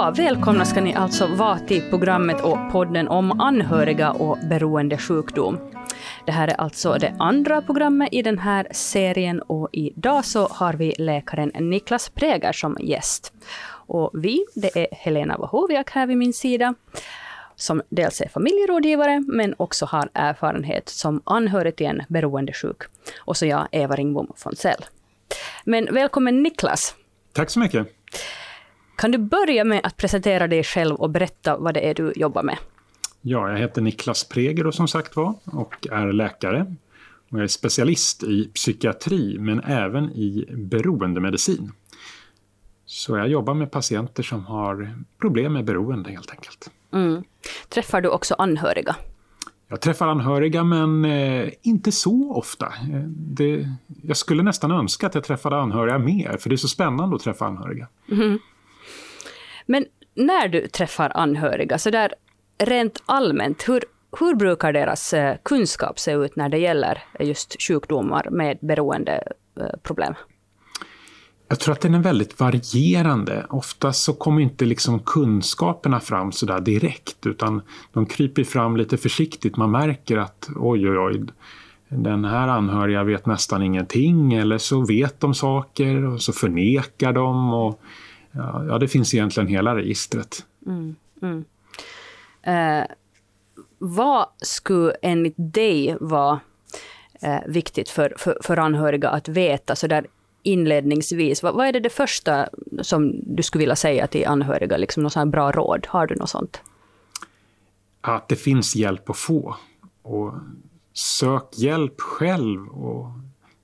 Ja, välkomna ska ni alltså vara till programmet och podden om anhöriga och beroendesjukdom. Det här är alltså det andra programmet i den här serien och idag så har vi läkaren Niklas Präger som gäst. Och vi, det är Helena Wahoviak här vid min sida, som dels är familjerådgivare, men också har erfarenhet som anhörig till en beroendesjuk. Och så jag, Eva Ringbom Fonsell. Men välkommen Niklas. Tack så mycket. Kan du börja med att presentera dig själv och berätta vad det är du jobbar med? Ja, jag heter Niklas Preger som sagt var och är läkare. Och jag är specialist i psykiatri men även i beroendemedicin. Så jag jobbar med patienter som har problem med beroende helt enkelt. Mm. Träffar du också anhöriga? Jag träffar anhöriga men eh, inte så ofta. Eh, det, jag skulle nästan önska att jag träffade anhöriga mer för det är så spännande att träffa anhöriga. Mm. Men när du träffar anhöriga, så där rent allmänt, hur, hur brukar deras eh, kunskap se ut när det gäller just sjukdomar med beroendeproblem? Eh, Jag tror att den är väldigt varierande. Ofta så kommer inte liksom kunskaperna fram så där direkt utan de kryper fram lite försiktigt. Man märker att oj, oj, oj, den här anhöriga vet nästan ingenting eller så vet de saker och så förnekar de. Och, ja, ja det finns egentligen hela registret. Mm, mm. Eh, vad skulle enligt dig vara eh, viktigt för, för, för anhöriga att veta så där inledningsvis? Vad, vad, är det, det första som du skulle vilja säga till anhöriga, liksom något bra råd? Har du något sånt? Att det finns hjälp att få. Och sök hjälp själv och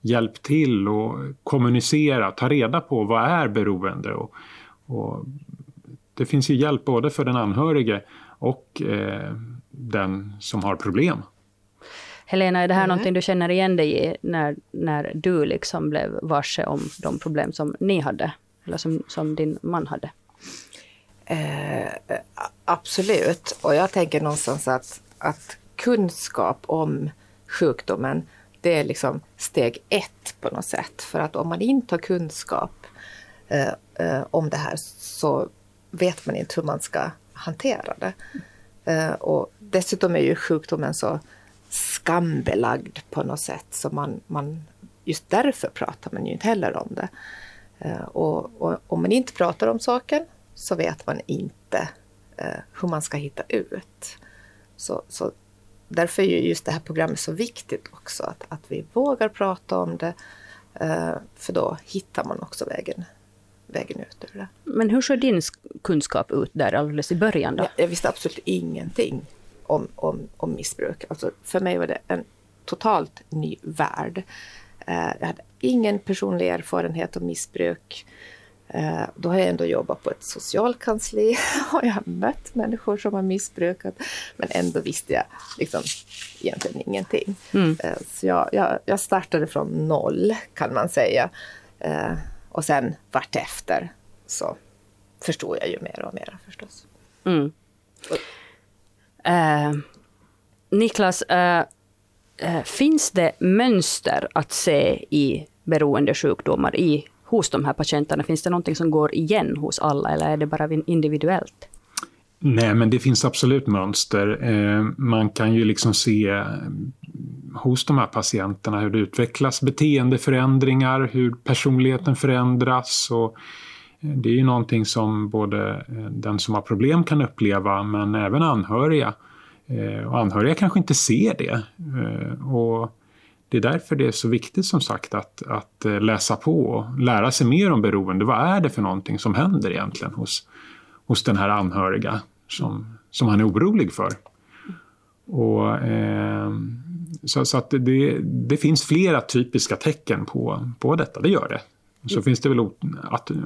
hjälp till och kommunicera, ta reda på vad är beroende. Och, och det finns ju hjälp både för den anhörige och eh, den som har problem. Helena, är det här mm. någonting du känner igen dig i när, när du liksom blev varse om de problem som ni hade? Eller som, som din man hade? Eh, absolut. Och jag tänker någonstans att, att kunskap om sjukdomen, det är liksom steg ett på något sätt. För att om man inte har kunskap Eh, eh, om det här så vet man inte hur man ska hantera det. Eh, och dessutom är ju sjukdomen så skambelagd på något sätt så man, man just därför pratar man ju inte heller om det. Eh, och, och om man inte pratar om saken så vet man inte eh, hur man ska hitta ut. Så, så därför är ju just det här programmet så viktigt också, att, att vi vågar prata om det. Eh, för då hittar man också vägen, vägen ut ur det. Men hur såg din kunskap ut där alldeles i början? Då? Jag, jag visste absolut ingenting om, om, om missbruk. Alltså för mig var det en totalt ny värld. Eh, jag hade ingen personlig erfarenhet av missbruk. Eh, då har jag ändå jobbat på ett socialkansli och jag har mött människor som har missbrukat. Men ändå visste jag liksom egentligen ingenting. Mm. Eh, så jag, jag, jag, startade från noll kan man säga. Och sen vartefter så förstod jag ju mer och mer förstås. Mm. Uh, Niklas, uh, uh, finns det mönster att se i beroendesjukdomar i, hos de här patienterna? Finns det någonting som går igen hos alla eller är det bara individuellt? Nej, men det finns absolut mönster. Eh, man kan ju liksom se eh, hos de här patienterna hur det utvecklas beteendeförändringar, hur personligheten förändras. Och eh, det är ju någonting som både den som har problem kan uppleva men även anhöriga. Och anhöriga kanske inte ser det. Och det är därför det är så viktigt som sagt att, att läsa på och lära sig mer om beroende. Vad är det för någonting som händer egentligen hos, hos den här anhöriga som, som han är orolig för? Och, eh, så, så att det, det finns flera typiska tecken på, på detta, det gör det. Så finns det väl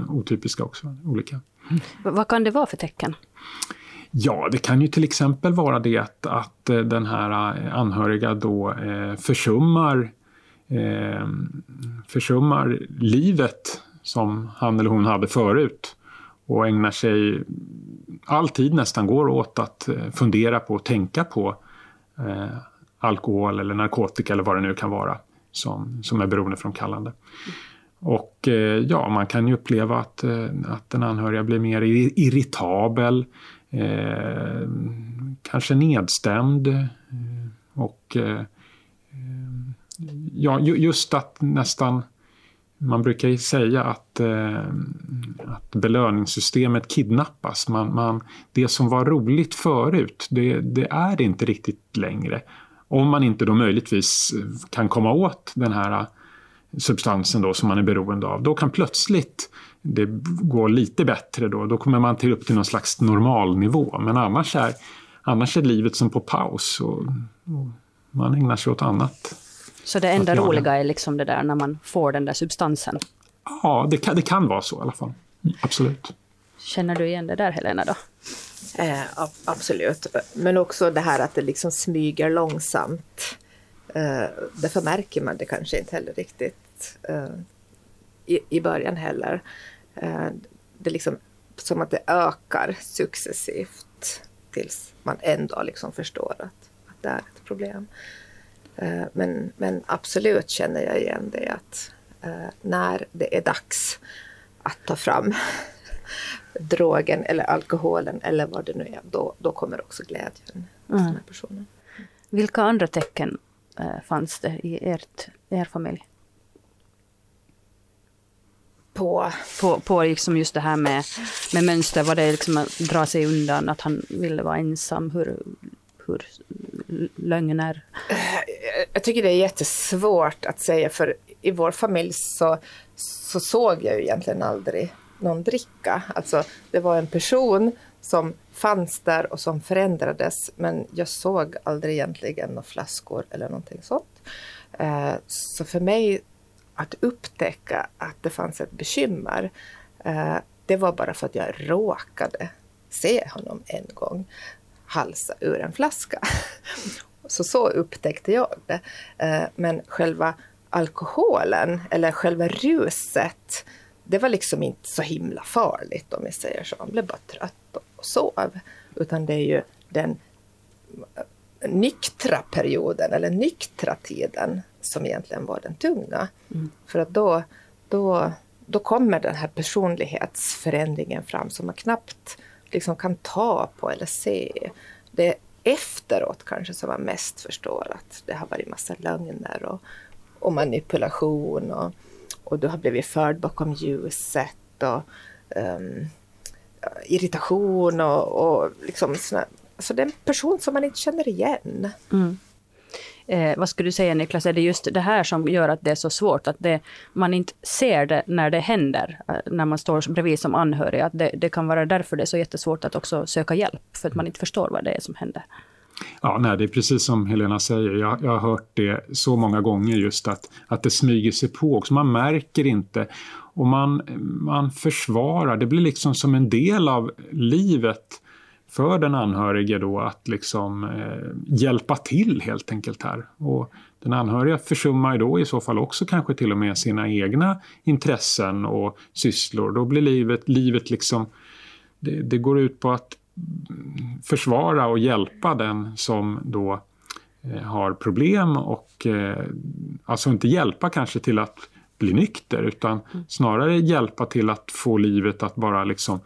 otypiska också, olika. Vad kan det vara för tecken? Ja, det kan ju till exempel vara det att, att eh, den här eh, anhöriga då eh, försummar, eh, försummar livet som han eller hon hade förut och ägnar sig, all tid nästan går åt att eh, fundera på och tänka på eh, alkohol eller narkotika eller vad det nu kan vara som, som är beroendeframkallande. Och eh, ja, man kan ju uppleva att, eh, att den anhöriga blir mer irritabel, eh, kanske nedstämd. Eh, och eh, eh ja, just att nästan man brukar ju säga att, eh, att belöningssystemet kidnappas. Man, man, det som var roligt förut, det, det är det inte riktigt längre. Om man inte då möjligtvis kan komma åt den här eh, substansen då som man är beroende av. Då kan plötsligt det gå lite bättre då. Då kommer man till upp till någon slags normalnivå. Men annars är, annars är livet som på paus och, och man ägnar sig åt annat. Så det enda roliga är liksom det där när man får den där substansen? Ja, det kan, det kan vara så i alla fall. Absolut. Känner du igen det där Helena då? Eh, absolut, men också det här att det liksom smyger långsamt. Eh, därför märker man det kanske inte heller riktigt eh, i, i början heller. Eh, det är liksom som att det ökar successivt tills man ändå liksom förstår att, att det är ett problem. Eh, men, men absolut känner jag igen det att eh, när det är dags att ta fram drogen eller alkoholen eller vad det nu är, då, då kommer också glädjen hos mm. den personen. Vilka andra tecken eh, fanns det i ert, er familj? På? På, på liksom just det här med, med mönster, var det liksom att dra sig undan, att han ville vara ensam? Hur, hur lögner? Jag tycker det är jättesvårt att säga för i vår familj så, så såg jag ju egentligen aldrig någon dricka. Alltså det var en person som fanns där och som förändrades men jag såg aldrig egentligen några flaskor eller någonting sånt. Eh, så för mig att upptäcka att det fanns ett bekymmer eh, det var bara för att jag råkade se honom en gång halsa ur en flaska. Så så upptäckte jag det. Eh, men själva alkoholen, eller själva ruset, det var liksom inte så himla farligt om vi säger så. Man blev bara trött och sov. Utan det är ju den nyktra perioden, eller nyktra tiden, som egentligen var den tunga. Mm. För att då, då, då kommer den här personlighetsförändringen fram som man knappt liksom kan ta på eller se. Det är efteråt kanske som man mest förstår att det har varit massa lögner och, och manipulation och, och du har blivit förd bakom ljuset och um, irritation och, och liksom såna, alltså det är en person som man inte känner igen. Mm. Eh, vad skulle du säga Niklas, är det just det här som gör att det är så svårt, att det, man inte ser det när det händer, eh, när man står bredvid som anhörig, att det, det kan vara därför det är så jättesvårt att också söka hjälp, för att man inte förstår vad det är som händer. Ja, nej, det är precis som Helena säger. Jag, jag har hört det så många gånger just att, att det smyger sig på också. Man märker inte och man, man försvarar. Det blir liksom som en del av livet för den anhörige då att liksom eh, hjälpa till helt enkelt här. Och den anhöriga försummar ju då i så fall också kanske till och med sina egna intressen och sysslor. Då blir livet, livet liksom, det, det går ut på att försvara och hjälpa den som då eh, har problem och eh, alltså inte hjälpa kanske till att bli nykter utan snarare hjälpa till att få livet att bara liksom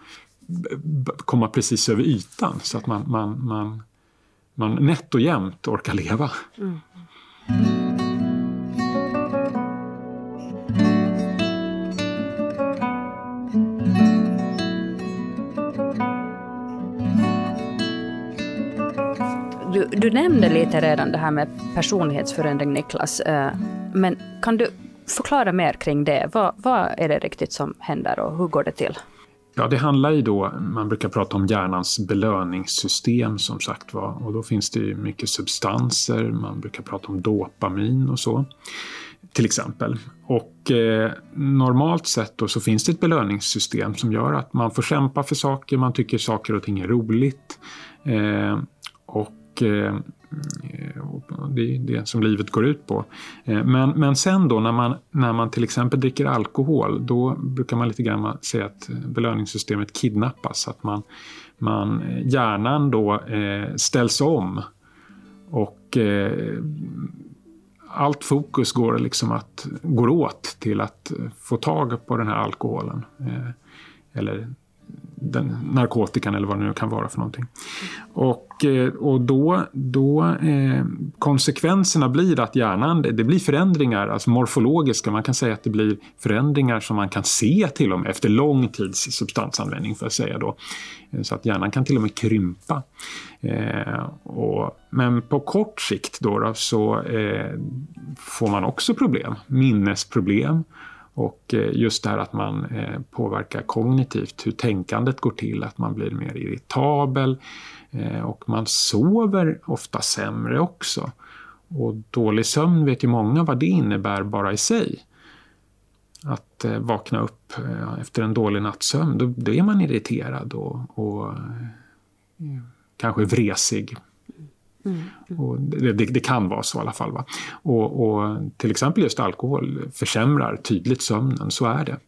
komma precis över ytan så att man, man, man, man nätt och jämnt orkar leva. Mm. Du, du, nämnde lite redan det här med personlighetsförändring, Niklas. Eh, men kan du förklara mer kring det? Vad, vad är det riktigt som händer och hur går det till? Ja, det handlar ju då, man brukar prata om hjärnans belöningssystem som sagt var. Och då finns det ju mycket substanser, man brukar prata om dopamin och så. Till exempel. Och eh, normalt sett då så finns det ett belöningssystem som gör att man får kämpa för saker, man tycker saker och ting är roligt. Eh, och eh, Mm. Eh, det är det som livet går ut på. Eh, men, men sen då när man, när man till exempel dricker alkohol, då brukar man lite grann säga att eh, belöningssystemet kidnappas. Att man, man, hjärnan då eh, ställs om och eh, allt fokus går, liksom att, går åt till att få tag på den här alkoholen. Eh, eller den, narkotikan eller vad det nu kan vara för någonting. Och, eh, och då, då eh, konsekvenserna blir att hjärnan, det, blir förändringar, alltså morfologiska, man kan säga att det blir förändringar som man kan se till och med efter lång tids substansanvändning för att säga då. Eh, så att hjärnan kan till och med krympa. Eh, och, men på kort sikt då, då så eh, får man också problem, minnesproblem och eh, just det här att man eh, påverkar kognitivt, hur tänkandet går till, att man blir mer irritabel eh, och man sover ofta sämre också. Och dålig sömn vet ju många vad det innebär bara i sig. Att vakna upp efter en dålig nattsömn, då, då är man irriterad och, och kanske vresig Mm. Det, det, det, kan vara så i alla fall. Va? Och, och, till exempel just alkohol försämrar tydligt sömnen, så är det.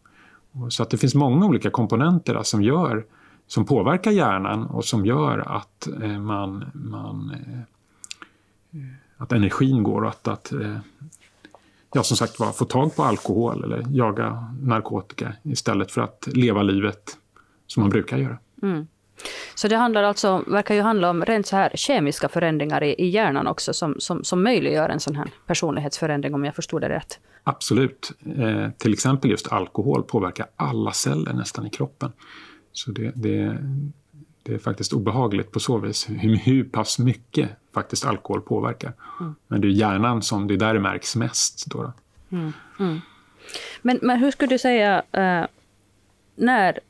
Så att det finns många olika komponenter som, gör, som påverkar hjärnan och som gör att eh, man, man eh, att energin går och att, att eh, ja, som sagt var, få tag på alkohol eller jaga narkotika istället för att leva livet som man brukar göra. Mm. Så det handlar alltså, verkar ju handla om rent så här kemiska förändringar i, i hjärnan också som, som, som möjliggör en sån här personlighetsförändring om jag förstod det rätt. Absolut. Eh, till exempel just alkohol påverkar alla celler nästan i kroppen. Så det, det, det är faktiskt obehagligt på så vis hur, hur pass mycket faktiskt alkohol påverkar. Mm. Men det är hjärnan som det är där det märks mest. Då, då. Mm. Mm. Men, men hur skulle du säga, eh, när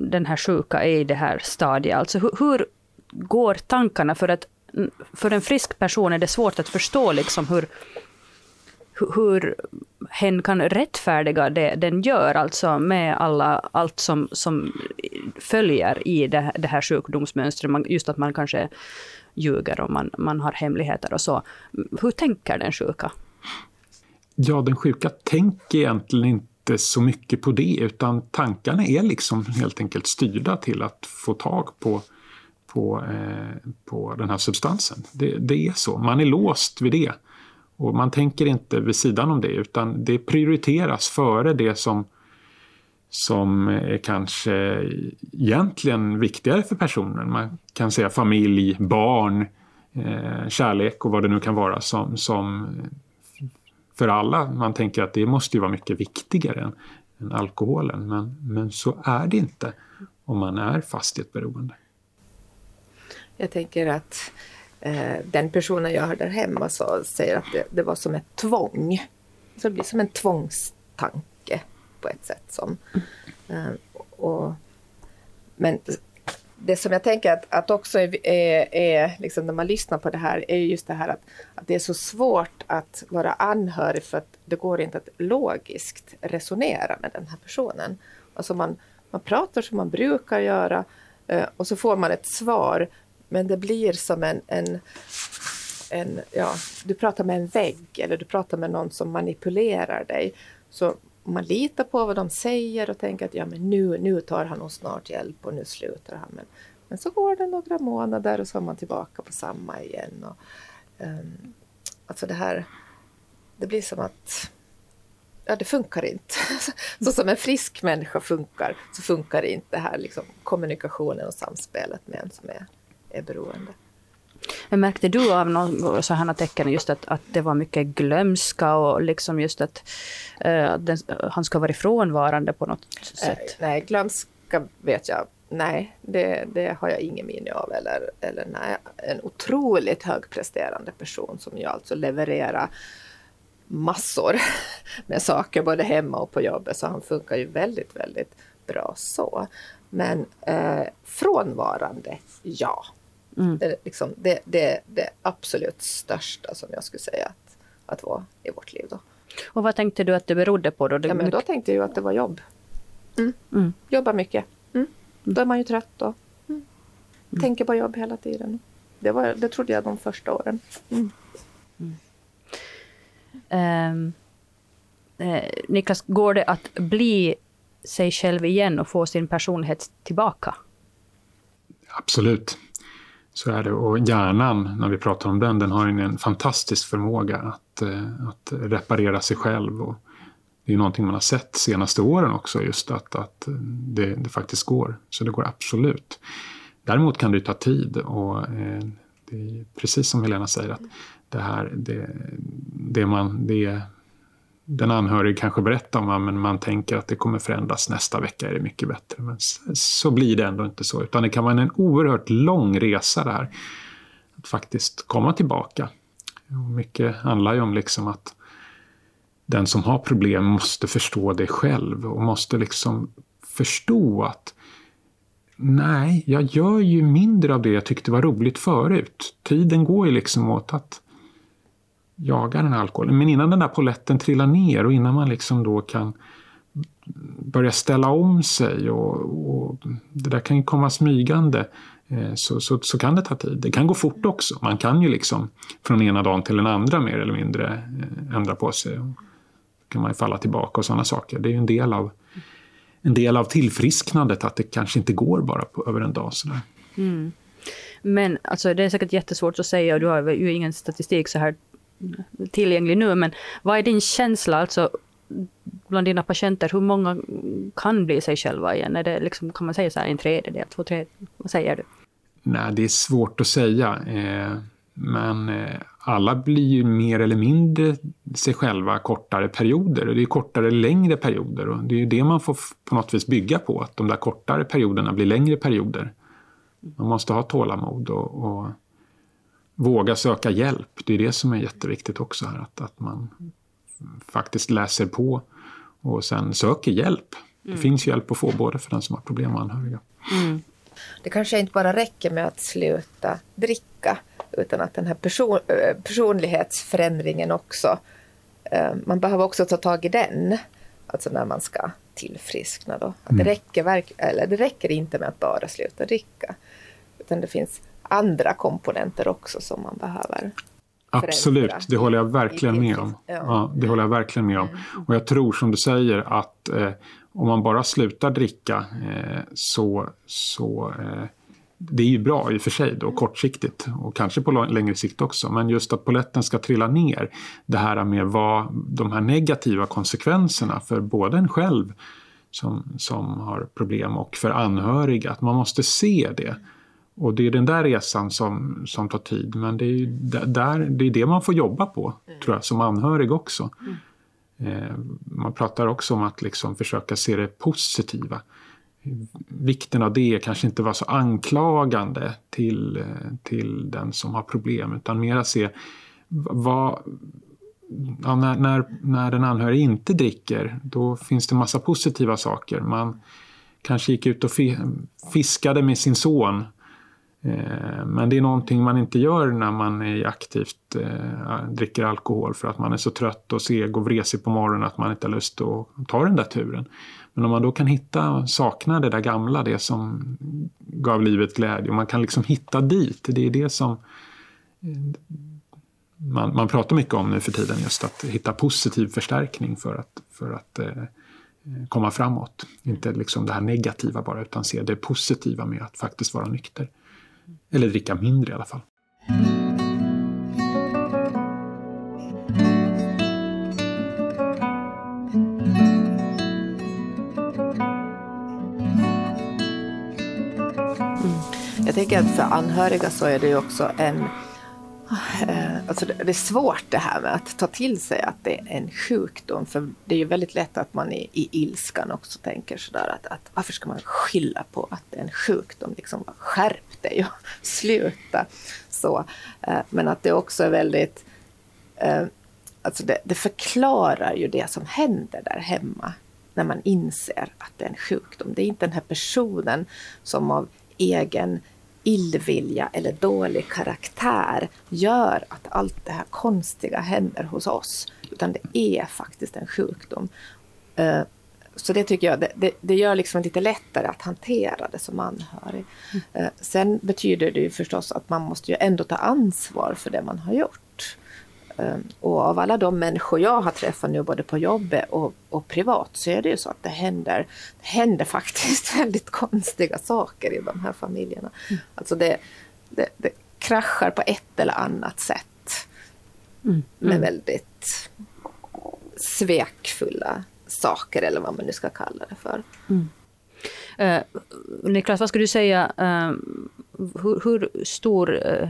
den här sjuka är i det här stadiet. Alltså hur, hur går tankarna? För att för en frisk person är det svårt att förstå liksom hur, hur hen kan rättfärdiga det den gör, alltså med alla, allt som, som följer i det, det här sjukdomsmönstret. Just att man kanske ljuger och man, man har hemligheter och så. Hur tänker den sjuka? Ja, den sjuka tänker egentligen inte så mycket på det utan tankarna är liksom helt enkelt styrda till att få tag på, på, eh, på den här substansen. Det, det, är så, man är låst vid det. Och man tänker inte vid sidan om det utan det prioriteras före det som, som är kanske egentligen viktigare för personen. Man kan säga familj, barn, eh, kärlek och vad det nu kan vara som, som för alla. Man tänker att det måste ju vara mycket viktigare än, än alkoholen. Men, men så är det inte om man är fast i ett beroende. Jag tänker att eh, den personen jag har där hemma så säger att det, det var som ett tvång. Så det blir som en tvångstanke på ett sätt. som. Eh, och, men det som jag tänker att, att också är, är, är liksom när man lyssnar på det här är just det här att, att det är så svårt att vara anhörig för att det går inte att logiskt resonera med den här personen. Alltså man, man pratar som man brukar göra eh, och så får man ett svar men det blir som en, en, en ja, du pratar med en vägg eller du pratar med någon som manipulerar dig. Så man litar på vad de säger och tänker att ja, men nu, nu tar han nog snart hjälp och nu slutar han. Men, men så går det några månader och så är man tillbaka på samma igen. Och, um, alltså det här, det blir som att ja, det funkar inte. så som en frisk människa funkar, så funkar inte det här liksom, kommunikationen och samspelet med en som är, är beroende. Men märkte du av några sådana tecken, just att, att det var mycket glömska och liksom just att uh, den, han ska vara frånvarande på något sätt? Nej, nej glömska vet jag Nej, det, det, har jag ingen minne av. Eller, eller nej, en otroligt högpresterande person som ju alltså levererar massor med saker både hemma och på jobbet. Så han funkar ju väldigt, väldigt bra så. Men eh, frånvarande, ja. Mm. Det, liksom, det, det, det absolut största som jag skulle säga att, att vara i vårt liv. Då. Och vad tänkte du att det berodde på? Då? Ja, men då tänkte jag att det var jobb. Mm. Mm. Jobba mycket. Mm. Då är man ju trött och mm. tänker på jobb hela tiden. Det, var, det trodde jag de första åren. Um, eh, Niklas, går det att bli sig själv igen och få sin personlighet tillbaka? Absolut. Så är det. Och hjärnan, när vi pratar om den, den har en fantastisk förmåga att, eh, att reparera sig själv. Och det är någonting man har sett de senaste åren också, just att, att eh, det, det faktiskt går. Så det går absolut. Däremot kan det ta tid och eh, det är precis som Helena säger att det här, det, det man, det den anhörige kanske berättar om, men man tänker att det kommer förändras nästa vecka är det mycket bättre. Men så blir det ändå inte så, utan det kan vara en oerhört lång resa det här. Att faktiskt komma tillbaka. Och mycket handlar ju om liksom att den som har problem måste förstå det själv och måste liksom förstå att nej, jag gör ju mindre av det jag tyckte var roligt förut. Tiden går ju liksom åt att jaga den här alkoholen. Men innan den där poletten trillar ner och innan man liksom då kan börja ställa om sig och, och det där kan ju komma smygande eh, så, så, så, kan det ta tid. Det kan gå fort också. Man kan ju liksom från ena dagen till den andra mer eller mindre eh, ändra på sig. Då kan man ju falla tillbaka och sådana saker. Det är ju en del av, en del av tillfrisknandet att det kanske inte går bara på, över en dag. Sådär. Mm. Men alltså, det är säkert jättesvårt att säga och du har ju ingen statistik så här tillgänglig nu, men vad är din känsla alltså bland dina patienter, hur många kan bli sig själva igen? Är det liksom, kan man säga så här, en tredjedel, två tredjedelar? Vad säger du? Nej, det är svårt att säga. Eh, men eh, alla blir ju mer eller mindre sig själva kortare perioder. Det är kortare eller längre perioder och det är ju det man får på något vis bygga på, att de där kortare perioderna blir längre perioder. Man måste ha tålamod och, och våga söka hjälp. Det är det som är jätteviktigt också här, att, att man faktiskt läser på och sen söker hjälp. Mm. Det finns hjälp att få både för den som har problem och anhöriga. Mm. Det kanske inte bara räcker med att sluta dricka utan att den här person, eh, personlighetsförändringen också, eh, man behöver också ta tag i den, alltså när man ska tillfriskna. Då. Att det, mm. räcker, eller det räcker inte med att bara sluta dricka, utan det finns andra komponenter också som man behöver Absolut, det håller jag verkligen med om. Ja. det håller jag verkligen med om. Mm. Och jag tror som du säger att eh, om man bara slutar dricka eh, så, så eh, det är ju bra i och för sig då kortsiktigt och kanske på längre sikt också. Men just att poletten ska trilla ner. Det här med vad de här negativa konsekvenserna för både en själv som, som har problem och för anhöriga. Att man måste se det. Och det är den där resan som, som tar tid. Men det är, där, det är det man får jobba på, mm. tror jag, som anhörig också. Mm. Eh, man pratar också om att liksom försöka se det positiva. Vikten av det kanske inte vara så anklagande till, eh, till den som har problem utan mera se vad, ja, när, när, när den anhörige inte dricker, då finns det massa positiva saker. Man kanske gick ut och fiskade med sin son Eh, men det är någonting man inte gör när man är aktivt eh, dricker alkohol för att man är så trött och seg och vresig på morgonen att man inte har lust att ta den där turen. Men om man då kan hitta, sakna det där gamla, det som gav livet glädje och man kan liksom hitta dit, det är det som eh, man, man pratar mycket om nu för tiden, just att hitta positiv förstärkning för att, för att komma framåt. Inte liksom det här negativa bara, utan se det positiva med att faktiskt vara nykter. Eller dricka mindre i alla fall. Mm. Jag tänker att för anhöriga så är det ju också en Eh, alltså det är svårt det här med att ta till sig att det är en sjukdom. För det är ju väldigt lätt att man i, i ilskan också tänker sådär att, att varför ska man skylla på att det är en sjukdom? Liksom, skärp dig och sluta. Så, eh, men att det också är väldigt... Eh, alltså det, det förklarar ju det som händer där hemma när man inser att det är en sjukdom. Det är inte den här personen som av egen illvilja eller dålig karaktär gör att allt det här konstiga händer hos oss. Utan det är faktiskt en sjukdom. Eh, så det tycker jag, det, det, det gör liksom lite lättare att hantera det som anhörig. Mm. Sen betyder det ju förstås att man måste ju ändå ta ansvar för det man har gjort. Ehm, och av alla de människor jag har träffat nu både på jobbet och, och privat så är det ju så att det händer, det händer faktiskt väldigt konstiga saker i de här familjerna. Mm. Alltså det, det, det kraschar på ett eller annat sätt. Mm. Med mm. väldigt svekfulla saker eller vad man nu ska kalla det för. Mm. Uh, Niklas, vad skulle du säga, uh, hur, hur, stor, uh,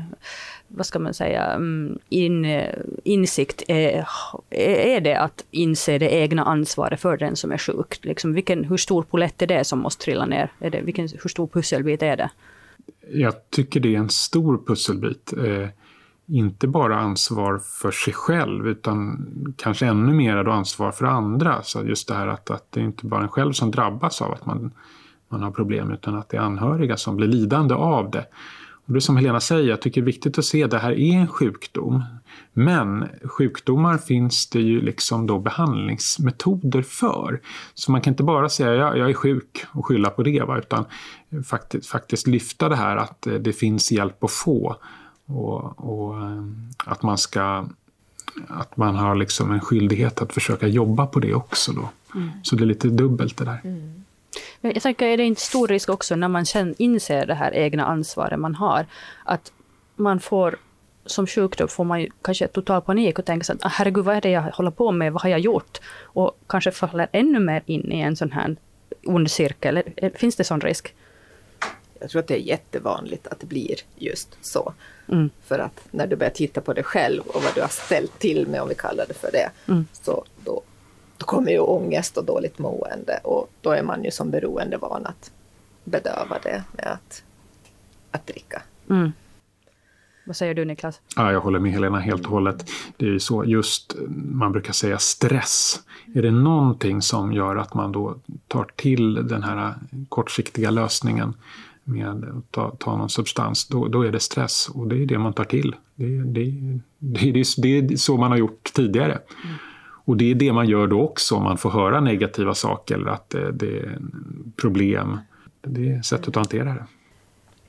vad ska man säga, um, in, insikt är, är det att inse det egna ansvaret för den som är sjuk? Liksom, vilken, hur stor polett är det som måste trilla ner? Är det, vilken, hur stor pusselbit är det? Jag tycker det är en stor pusselbit inte bara ansvar för sig själv utan kanske ännu mer då ansvar för andra. Så just det här att, att det är inte bara en själv som drabbas av att man, man har problem utan att det är anhöriga som blir lidande av det. Och det som Helena säger, jag tycker det är viktigt att se att det här är en sjukdom. Men sjukdomar finns det ju liksom då behandlingsmetoder för. Så man kan inte bara säga ja, jag är sjuk och skylla på det, va? utan faktiskt, faktiskt lyfta det här att eh, det finns hjälp att få och, och, eh, att man ska att man har liksom en skyldighet att försöka jobba på det också. Då. Mm. Så det är lite dubbelt det där. Mm. Jag tänker, är det inte stor risk också när man känner, inser det här egna ansvaret man har, att man får som sjukdom får man ju kanske total panik och tänker så att ah, herregud, vad är det jag håller på med, vad har jag gjort? Och kanske faller ännu mer in i en sån här ond cirkel. Finns det sån risk? Jag tror att det är jättevanligt att det blir just så. Mm. För att när du börjar titta på dig själv och vad du har ställt till med, om vi kallar det för det, mm. så då, då kommer ju ångest och dåligt mående och då är man ju som beroende van att bedöva det med att, att dricka. Mm. Vad säger du Niklas? Ja, jag håller med Helena helt och hållet. Det är ju så, just man brukar säga stress. Är det någonting som gör att man då tar till den här kortsiktiga lösningen med att ta, ta någon substans, då, då är det stress och det är det man tar till. Det, det, det, det, det är så man har gjort tidigare. Mm. Och det är det man gör då också om man får höra negativa saker eller att det, det är problem. Det är sättet att hantera det.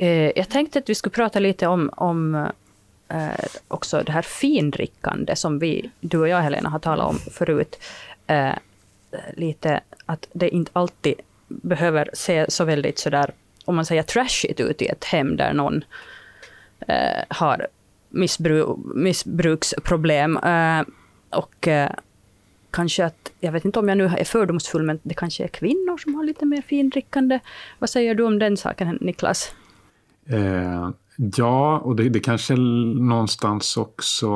Eh, jag tänkte att vi skulle prata lite om, om eh, också det här findrickande som vi, du och jag Helena har talat om förut. Eh, lite att det inte alltid behöver se så väldigt sådär om man säger trashigt ut i ett hem där någon eh, har missbru missbruksproblem. Eh, och eh, kanske att, jag vet inte om jag nu är fördomsfull, men det kanske är kvinnor som har lite mer findrickande. Vad säger du om den saken, Niklas? Eh, ja, och det, det kanske någonstans också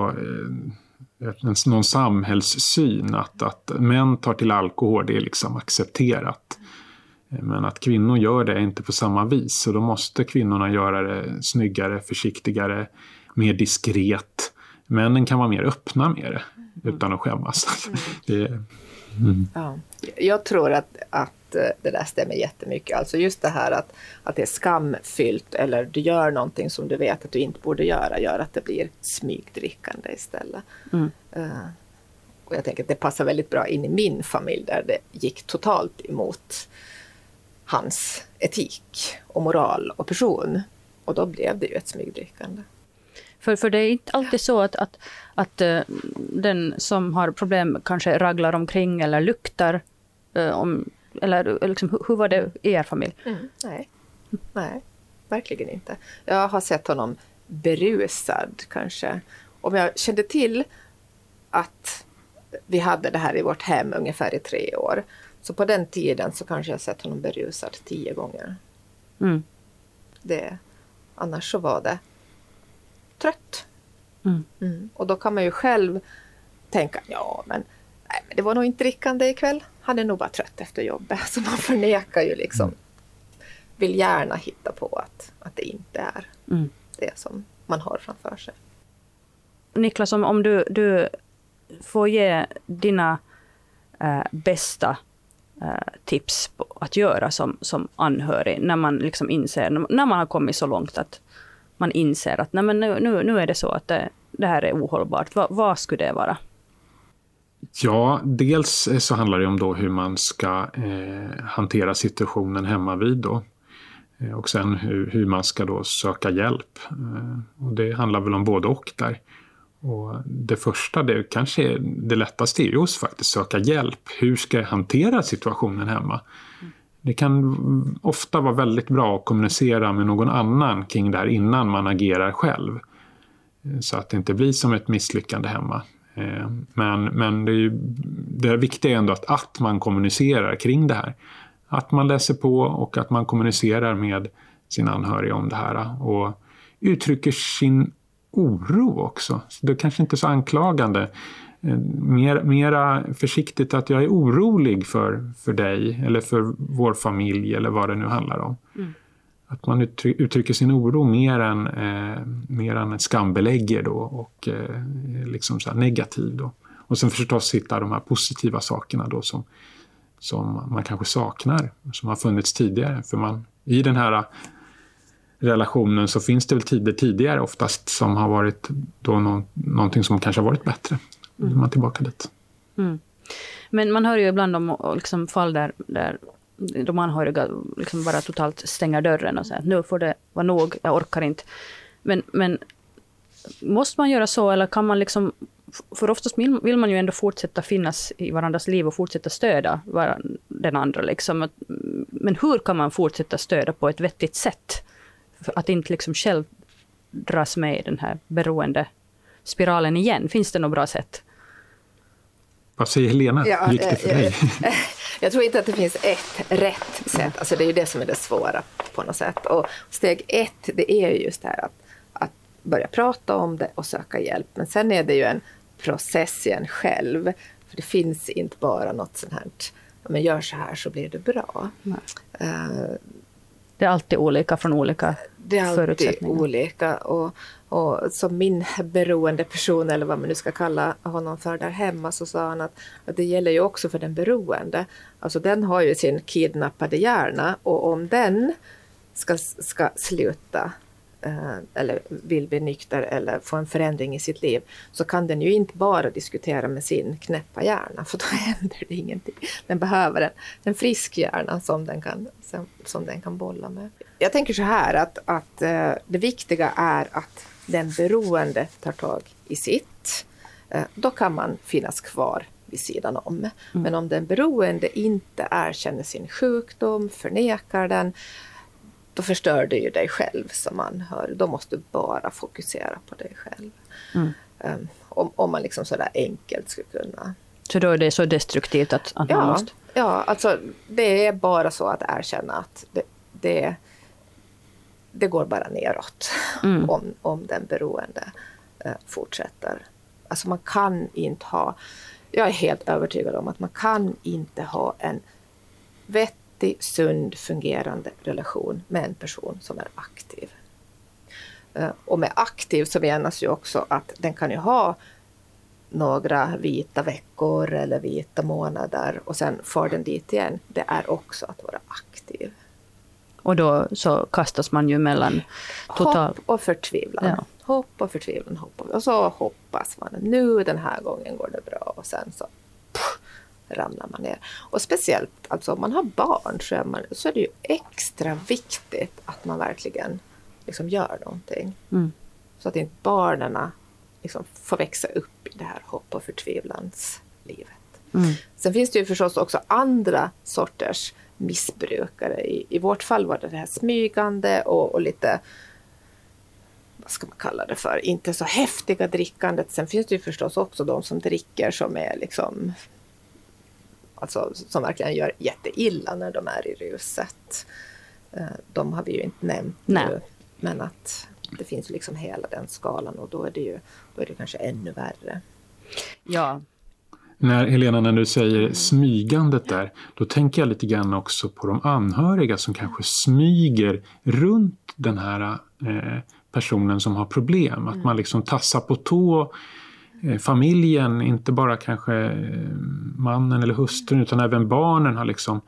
eh, någon samhällssyn att, att män tar till alkohol, det är liksom accepterat. Men att kvinnor gör det inte på samma vis. Så då måste kvinnorna göra det snyggare, försiktigare, mer diskret. Männen kan vara mer öppna med det utan att skämmas. Mm. det, mm. Ja. Jag tror att, att eh, det där stämmer jättemycket. Alltså just det här att, att det är skamfyllt eller du gör någonting som du vet att du inte borde göra, gör att det blir smygdrickande istället. Mm. Uh, och jag tänker att det passar väldigt bra in i min familj där det gick totalt emot hans etik och moral och person. Och då blev det ju ett smygdrickande. För, för det är inte alltid så att, att, att uh, den som har problem kanske raglar omkring eller luktar. Uh, om, eller liksom, hur, hur var det i er familj? Mm, nej. nej, verkligen inte. Jag har sett honom berusad kanske. Om jag kände till att vi hade det här i vårt hem ungefär i tre år så på den tiden så kanske jag sett honom berusad tio gånger. Mm. Det, annars så var det trött. Mm. Mm. Och då kan man ju själv tänka, ja men, nej, men det var nog inte drickande ikväll. Han är nog bara trött efter jobbet. Så man förnekar ju liksom, mm. vill gärna hitta på att, att det inte är mm. det som man har framför sig. Niklas, om, om du, du får ge dina äh, bästa Eh, tips på att göra som, som anhörig när man liksom inser, när man har kommit så långt att man inser att nej men nu, nu, nu är det så att det, det här är ohållbart. Va, vad skulle det vara? Ja, dels så handlar det om då hur man ska eh, hantera situationen hemma vid då. Eh, och sen hur, hur, man ska då söka hjälp. Eh, och det handlar väl om både och där. Och det första, det kanske är det lättaste är ju att faktiskt söka hjälp. Hur ska jag hantera situationen hemma? Det kan ofta vara väldigt bra att kommunicera med någon annan kring det här innan man agerar själv. Så att det inte blir som ett misslyckande hemma. Eh, men, men det, är ju, det viktiga är ändå att, att man kommunicerar kring det här. Att man läser på och att man kommunicerar med sin anhöriga om det här. Och uttrycker sin oro också. Så det är kanske inte så anklagande. Eh, mer, mera försiktigt att jag är orolig för, för dig eller för vår familj eller vad det nu handlar om. Mm. Att man uttrycker sin oro mer än, eh, mer än skambelägger då och eh, liksom så negativ. Då. Och sen förstås hitta de här positiva sakerna då som, som man kanske saknar, som har funnits tidigare. För man, i den här relationen så finns det väl tider tidigare oftast som har varit då någon, någonting som kanske har varit bättre. Då är man tillbaka dit. Mm. Men man hör ju ibland om liksom fall där, där de anhöriga liksom bara totalt stänger dörren och säger att nu får det vara nog, jag orkar inte. Men, men måste man göra så eller kan man liksom för oftast vill man ju ändå fortsätta finnas i varandras liv och fortsätta stödja den andra. Liksom. Men hur kan man fortsätta stödja på ett vettigt sätt? Att inte liksom själv dras med i den här beroende spiralen igen. Finns det något bra sätt? Vad säger Helena? Ja, gick det för dig? Jag tror inte att det finns ett rätt sätt. Alltså det är ju det som är det svåra på något sätt. Och steg ett, det är ju just det här att, att börja prata om det och söka hjälp. Men sen är det ju en process i en själv. För det finns inte bara något sånt här, men gör så här så blir det bra. Uh, det är alltid olika från olika Det är alltid olika. Och, och som min beroende person, eller vad man nu ska kalla honom för där hemma, så sa han att, att det gäller ju också för den beroende. Alltså den har ju sin kidnappade hjärna och om den ska, ska sluta eller vill bli nykter eller få en förändring i sitt liv så kan den ju inte bara diskutera med sin knäppa hjärna för då händer det ingenting. Den behöver en, en frisk hjärna som den, kan, som, som den kan bolla med. Jag tänker så här att, att uh, det viktiga är att den beroende tar tag i sitt. Uh, då kan man finnas kvar vid sidan om. Mm. Men om den beroende inte erkänner sin sjukdom, förnekar den, då förstör du ju dig själv som anhörig. Då måste du bara fokusera på dig själv. Mm. Um, om, om man liksom sådär enkelt skulle kunna... Så då är det så destruktivt att, att ja, man måste... Ja, alltså det är bara så att erkänna att det, det, det går bara neråt mm. om, om den beroende uh, fortsätter. Alltså man kan inte ha... Jag är helt övertygad om att man kan inte ha en vett vettig, sund, fungerande relation med en person som är aktiv. Eh, och med aktiv så menas ju också att den kan ju ha några vita veckor eller vita månader och sen far den dit igen. Det är också att vara aktiv. Och då så kastas man ju mellan total... Hopp och förtvivlan. Ja. Hopp och förtvivlan. Hopp och, och så hoppas man nu den här gången går det bra och sen så ramlar man ner. Och speciellt alltså om man har barn så är, man, så är det ju extra viktigt att man verkligen liksom gör någonting. Mm. Så att inte barnen liksom får växa upp i det här hopp och förtvivlanslivet. Mm. Sen finns det ju förstås också andra sorters missbrukare. I, i vårt fall var det det här smygande och, och lite vad ska man kalla det för, inte så häftiga drickandet. Sen finns det ju förstås också de som dricker som är liksom alltså, som verkligen gör jätteilla när de är i ruset. Eh, de har vi ju inte nämnt Nej. nu, men att det finns liksom hela den skalan och då är det ju då är det kanske ännu värre. Ja. När, Helena, när du säger smygandet där, då tänker jag lite grann också på de anhöriga som kanske smyger runt den här eh, personen som har problem. Att mm. man liksom tassar på tå familjen, inte bara kanske eh, mannen eller hustrun utan även barnen har liksom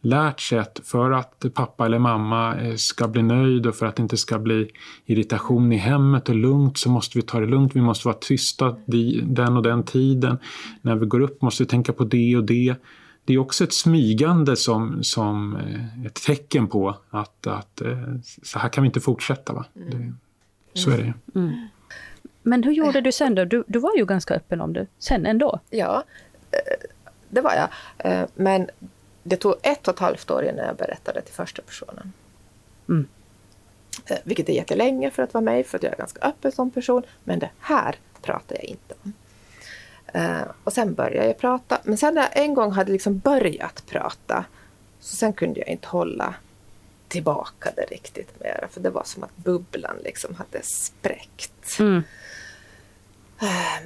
lärt sig att för att pappa eller mamma eh, ska bli nöjd och för att det inte ska bli irritation i hemmet och lugnt så måste vi ta det lugnt. Vi måste vara tysta den och den tiden. När vi går upp måste vi tänka på det och det. Det är också ett smygande som, som ett tecken på att, att så här kan vi inte fortsätta. Va? Det, så är det. Mm. Men hur gjorde du sen då? Du, du var ju ganska öppen om det sen ändå. Ja, eh, det var jag. Eh, men det tog ett och ett halvt år innan jag berättade till första personen. Mm. Eh, Vilket är jättelänge för att vara mig, för att jag är ganska öppen som person. Men det här pratar jag inte om. Eh, och sen började jag prata. Men sen när jag en gång hade liksom börjat prata, så sen kunde jag inte hålla tillbaka det riktigt mer. För det var som att bubblan liksom hade spräckt. Mm.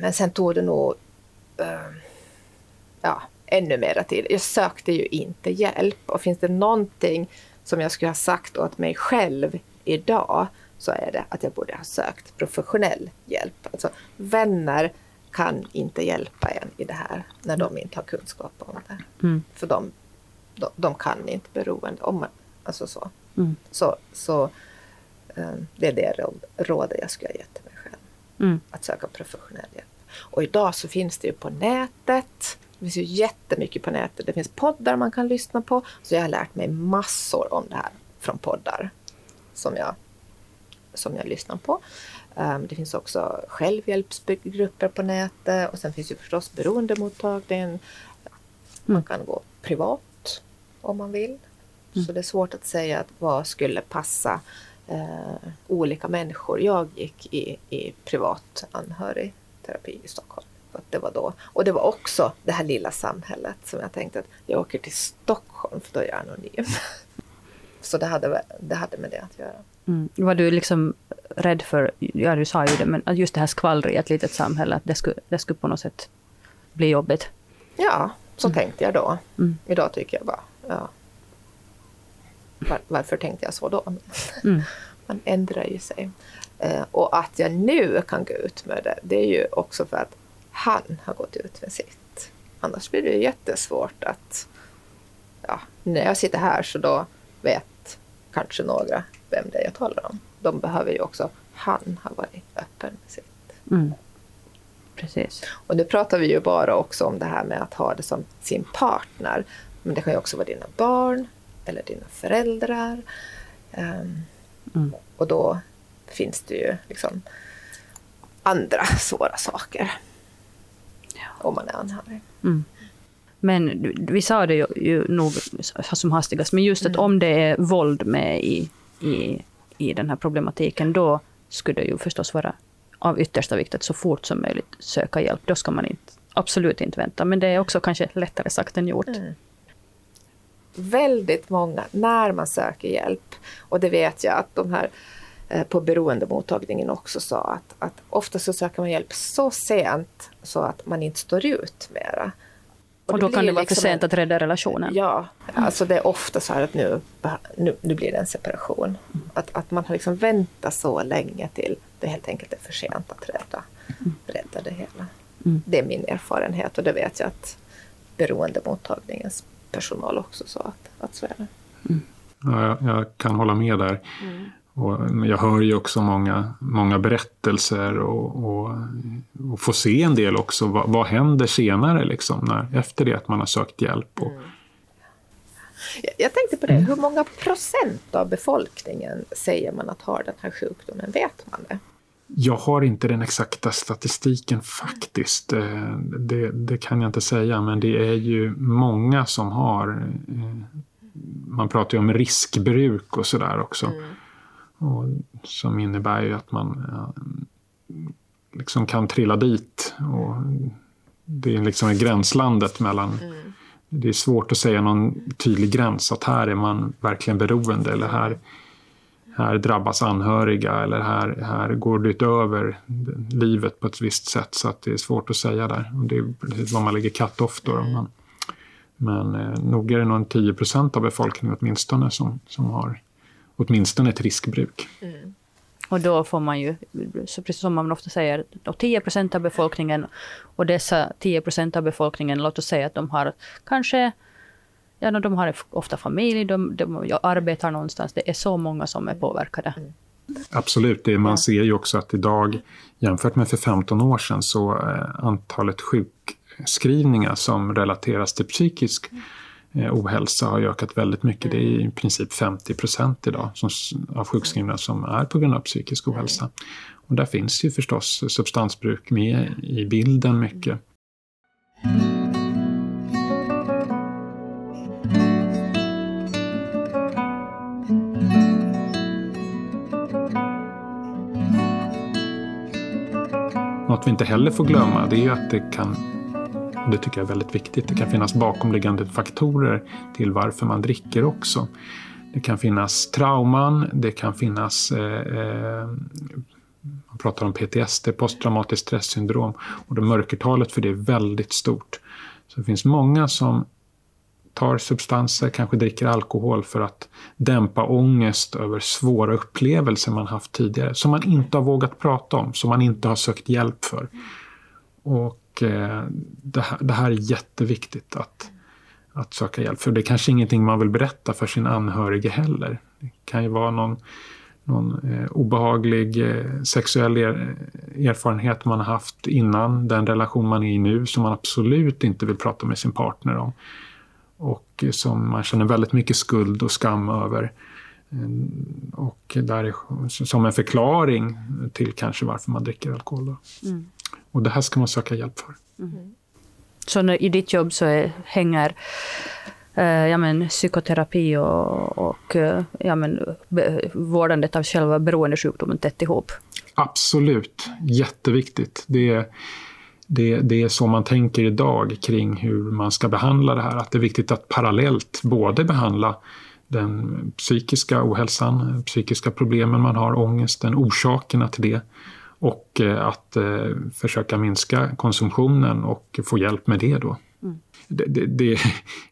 Men sen tog det nog eh, ja, ännu mera tid. Jag sökte ju inte hjälp. Och finns det någonting som jag skulle ha sagt åt mig själv idag så är det att jag borde ha sökt professionell hjälp. Alltså vänner kan inte hjälpa en i det här när de inte har kunskap om det. Mm. För de, de, de kan inte beroende om alltså så. Mm. Så, så eh, det är det råd- rådet jag skulle ha gett till mig själv Mm. att söka professionell hjälp. Och idag så finns det ju på nätet. Det finns ju jättemycket på nätet. Det finns poddar man kan lyssna på. Så jag har lärt mig massor om det här från poddar som jag, som jag lyssnar på. Um, det finns också självhjälpsgrupper på nätet och sen finns ju förstås beroendemottagningen. Man kan gå privat om man vill. Så det är svårt att säga att vad skulle passa eh, olika människor. Jag gick i, i privat anhörigterapi i Stockholm. För att det var då. Och det var också det här lilla samhället som jag tänkte att jag åker till Stockholm för då är jag anonym. Så det hade, det hade med det att göra. Mm. Var du liksom rädd för, ja du sa ju det, men just det här skvallret i ett litet samhälle, att det skulle, det skulle på något sätt bli jobbigt? Ja, så tänkte jag då. Mm. Idag tycker jag bara, ja. Var, varför tänkte jag så då? Mm. Man ändrar ju sig. Eh, och att jag nu kan gå ut med det, det är ju också för att han har gått ut med sitt. Annars blir det ju jättesvårt att... Ja, när jag sitter här så då vet kanske några vem det är jag talar om. De behöver ju också han ha varit öppen med sitt. Mm. Precis. Och nu pratar vi ju bara också om det här med att ha det som sin partner. Men det kan ju också vara dina barn eller dina föräldrar. Ehm, Mm. Och då finns det ju liksom andra svåra saker. Om man är anhörig. Mm. Men vi sa det ju, ju nog som hastigast, men just att om det är våld med i, i, i den här problematiken, då skulle det ju förstås vara av yttersta vikt att så fort som möjligt söka hjälp. Då ska man inte, absolut inte vänta. Men det är också kanske lättare sagt än gjort. Väldigt många när man söker hjälp. Och det vet jag att de här eh, på beroendemottagningen också sa att, att ofta så söker man hjälp så sent så att man inte står ut mera. Och då kan blir det vara för liksom sent en- att rädda relationen. Ja, alltså det är ofta så här att nu, nu, nu blir det en separation. Att, att man har liksom väntat så länge till det helt enkelt är för sent att rädda, rädda det hela. Mm. Det är min erfarenhet och det vet jag att beroendemottagningens personal också sa att, att så är det. Ja, jag, jag kan hålla med där. Och men jag hör ju också många, många berättelser och, och, och får se en del också. Vad, vad händer senare liksom, när, efter det att man har sökt hjälp? Och, Jag, jag tänkte på det, hur många procent av befolkningen säger man att har den här sjukdomen? Vet man det? Jag har inte den exakta statistiken faktiskt. Eh, Det, det kan jag inte säga, men det är ju många som har... eh, Man pratar ju om riskbruk och sådär också. Och som innebär ju att man liksom kan trilla dit. Och det är liksom gränslandet mellan... Det är svårt att säga någon tydlig gräns, att här är man verkligen beroende eller här, här drabbas anhöriga eller här, här går det utöver livet på ett visst sätt. Så att det är svårt att säga där. Och det är precis var man lägger cut-off då. Men, men eh, nog är det nog en 10 procent av befolkningen åtminstone som, som har åtminstone ett riskbruk. Och då får man ju, så precis som man ofta säger, då 10 procent av befolkningen och dessa 10 procent av befolkningen, låt oss säga att de har kanske, ja de har ofta familj, de, de arbetar någonstans, det är så många som är påverkade. Absolut, det, man ser ju också att idag jämfört med för 15 år sedan så eh, antalet sjukskrivningar som relateras till psykisk eh, ohälsa har ökat väldigt mycket. Det är i princip 50 procent idag som, av sjukskrivna som är på grund av psykisk ohälsa. Och där finns ju förstås substansbruk med i bilden mycket. Vi inte heller får glömma det är ju att det kan, och det tycker jag är väldigt viktigt, det kan finnas bakomliggande faktorer till varför man dricker också. Det kan finnas trauman, det kan finnas eh, eh man pratar om PTSD, posttraumatiskt stresssyndrom, och det mörkertalet för det är väldigt stort. Så det finns många som tar substanser, kanske dricker alkohol för att dämpa ångest över svåra upplevelser man haft tidigare, som man inte har vågat prata om, som man inte har sökt hjälp för. Och eh, det, här, det, här, är jätteviktigt att, att söka hjälp, för det är kanske ingenting man vill berätta för sin anhörige heller. Det kan ju vara någon, någon eh, obehaglig eh, sexuell er, erfarenhet man har haft innan den relation man är i nu, som man absolut inte vill prata med sin partner om och som man känner väldigt mycket skuld och skam över. Och där är, som en förklaring till kanske varför man dricker alkohol. Mm. Och det här ska man söka hjälp för. Mm. Så när, i ditt jobb så är, hänger eh, ja, men, psykoterapi och, och eh, ja, men, be, vårdandet av själva beroendesjukdomen tätt ihop? Absolut, jätteviktigt. Det är, det, det, är så man tänker idag kring hur man ska behandla det här. Att det är viktigt att parallellt både behandla den psykiska ohälsan, psykiska problemen man har, ångesten, orsakerna till det och eh, att eh, försöka minska konsumtionen och få hjälp med det då. Mm det, det, det,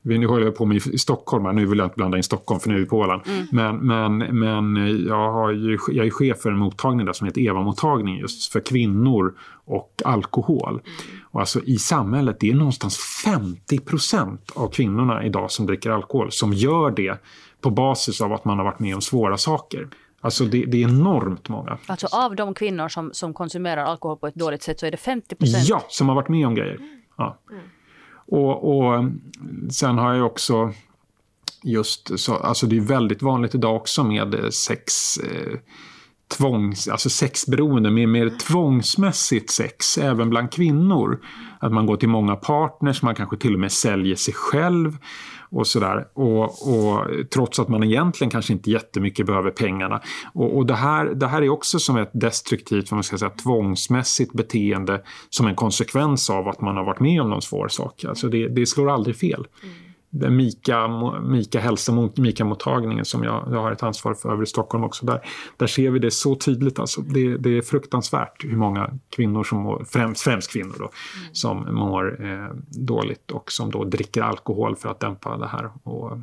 nu håller jag på med i Stockholm, nu vill jag inte blanda in Stockholm för nu är vi på Åland. Mm. Men, men, men jag, har ju, jag är chef för en mottagning där som heter EVA-mottagning just för kvinnor och alkohol. Mm. Och alltså i samhället, det är någonstans 50 procent av kvinnorna idag som dricker alkohol som gör det på basis av att man har varit med om svåra saker. Alltså det, det, är enormt många. Alltså av de kvinnor som, som konsumerar alkohol på ett dåligt sätt så är det 50 procent? Ja, som har varit med om grejer. Ja. Mm. Och, och sen har jag också just så, alltså det är väldigt vanligt idag också med sex eh, tvångs, alltså sexberoende, med mer tvångsmässigt sex även bland kvinnor. Att man går till många partners, man kanske till och med säljer sig själv och sådär. Och, och, trots att man egentligen kanske inte jättemycket behöver pengarna. Och, och det, här, det här är också som ett destruktivt, vad man ska säga, tvångsmässigt beteende som en konsekvens av att man har varit med om någon svår sak. Alltså det, det slår aldrig fel. Mm. Mika, Mika hälsa, Mika-mottagningen som jag, jag, har ett ansvar för över i Stockholm också. Där, där ser vi det så tydligt. Alltså. Det, det är fruktansvärt hur många kvinnor, som mår, främst, främst kvinnor, då, mm. som mår eh, dåligt och som då dricker alkohol för att dämpa det här. Och,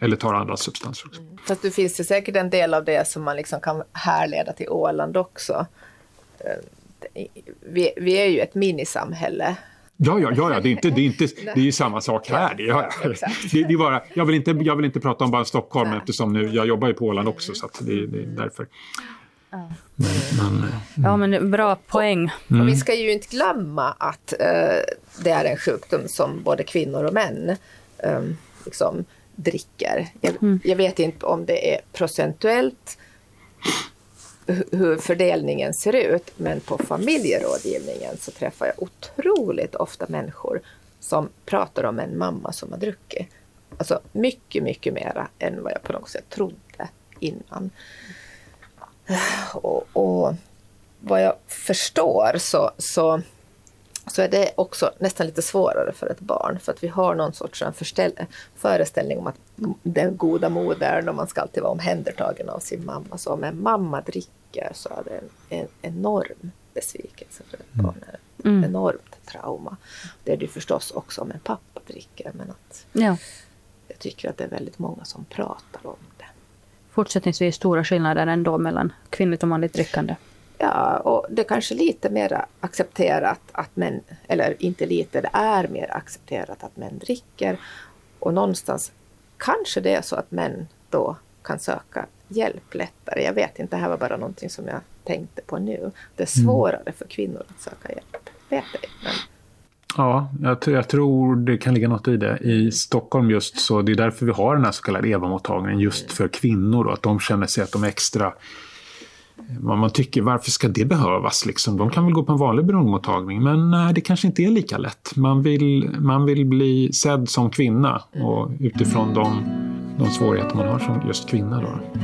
eller tar andra substanser också. Mm. Fast det finns ju säkert en del av det som man liksom kan härleda till Åland också. Eh, vi, vi är ju ett minisamhälle Ja, ja, ja, ja. Det, är inte, det, är inte, det är ju samma sak här. Det, ja, det, det är bara, jag, vill inte, jag vill inte prata om bara Stockholm Nej. eftersom nu, jag jobbar ju på Åland också så det, det, är därför. Men, men, mm. ja, men bra poäng. Mm. Och vi ska ju inte glömma att uh, det är en sjukdom som både kvinnor och män um, liksom dricker. Jag, mm. jag, vet inte om det är procentuellt hur fördelningen ser ut. Men på familjerådgivningen så träffar jag otroligt ofta människor som pratar om en mamma som har druckit. Alltså mycket, mycket mera än vad jag på något sätt trodde innan. Och, och vad jag förstår så, så, så är det också nästan lite svårare för ett barn för att vi har någon sorts föreställning om att den goda modern och man ska alltid vara omhändertagen av sin mamma. Så om en mamma dricker så är det en, en enorm besvikelse för ett barn. Mm. Enormt trauma. Det är det förstås också om en pappa dricker. Men att ja. jag tycker att det är väldigt många som pratar om det. Fortsättningsvis stora skillnader ändå mellan kvinnligt och manligt drickande. Ja, och det är kanske lite mer accepterat att män, eller inte lite, det är mer accepterat att män dricker. Och någonstans kanske det är så att män då kan söka hjälp lättare. Jag vet inte, det här var bara någonting som jag tänkte på nu. Det är mm. svårare mm. för kvinnor att söka hjälp. Vet jag, men... Ja, jag, jag, tror det kan ligga något i det. I Stockholm just så, det är därför vi har den här så kallade EVA-mottagningen just mm. för kvinnor. Då, att de känner sig att de är extra man tycker, varför ska det behövas? Liksom? De kan väl gå på en vanlig beroendemottagning, men nej, det kanske inte är lika lätt. Man vill, man vill bli sedd som kvinna och utifrån de, de svårigheter man har som just kvinna. Då.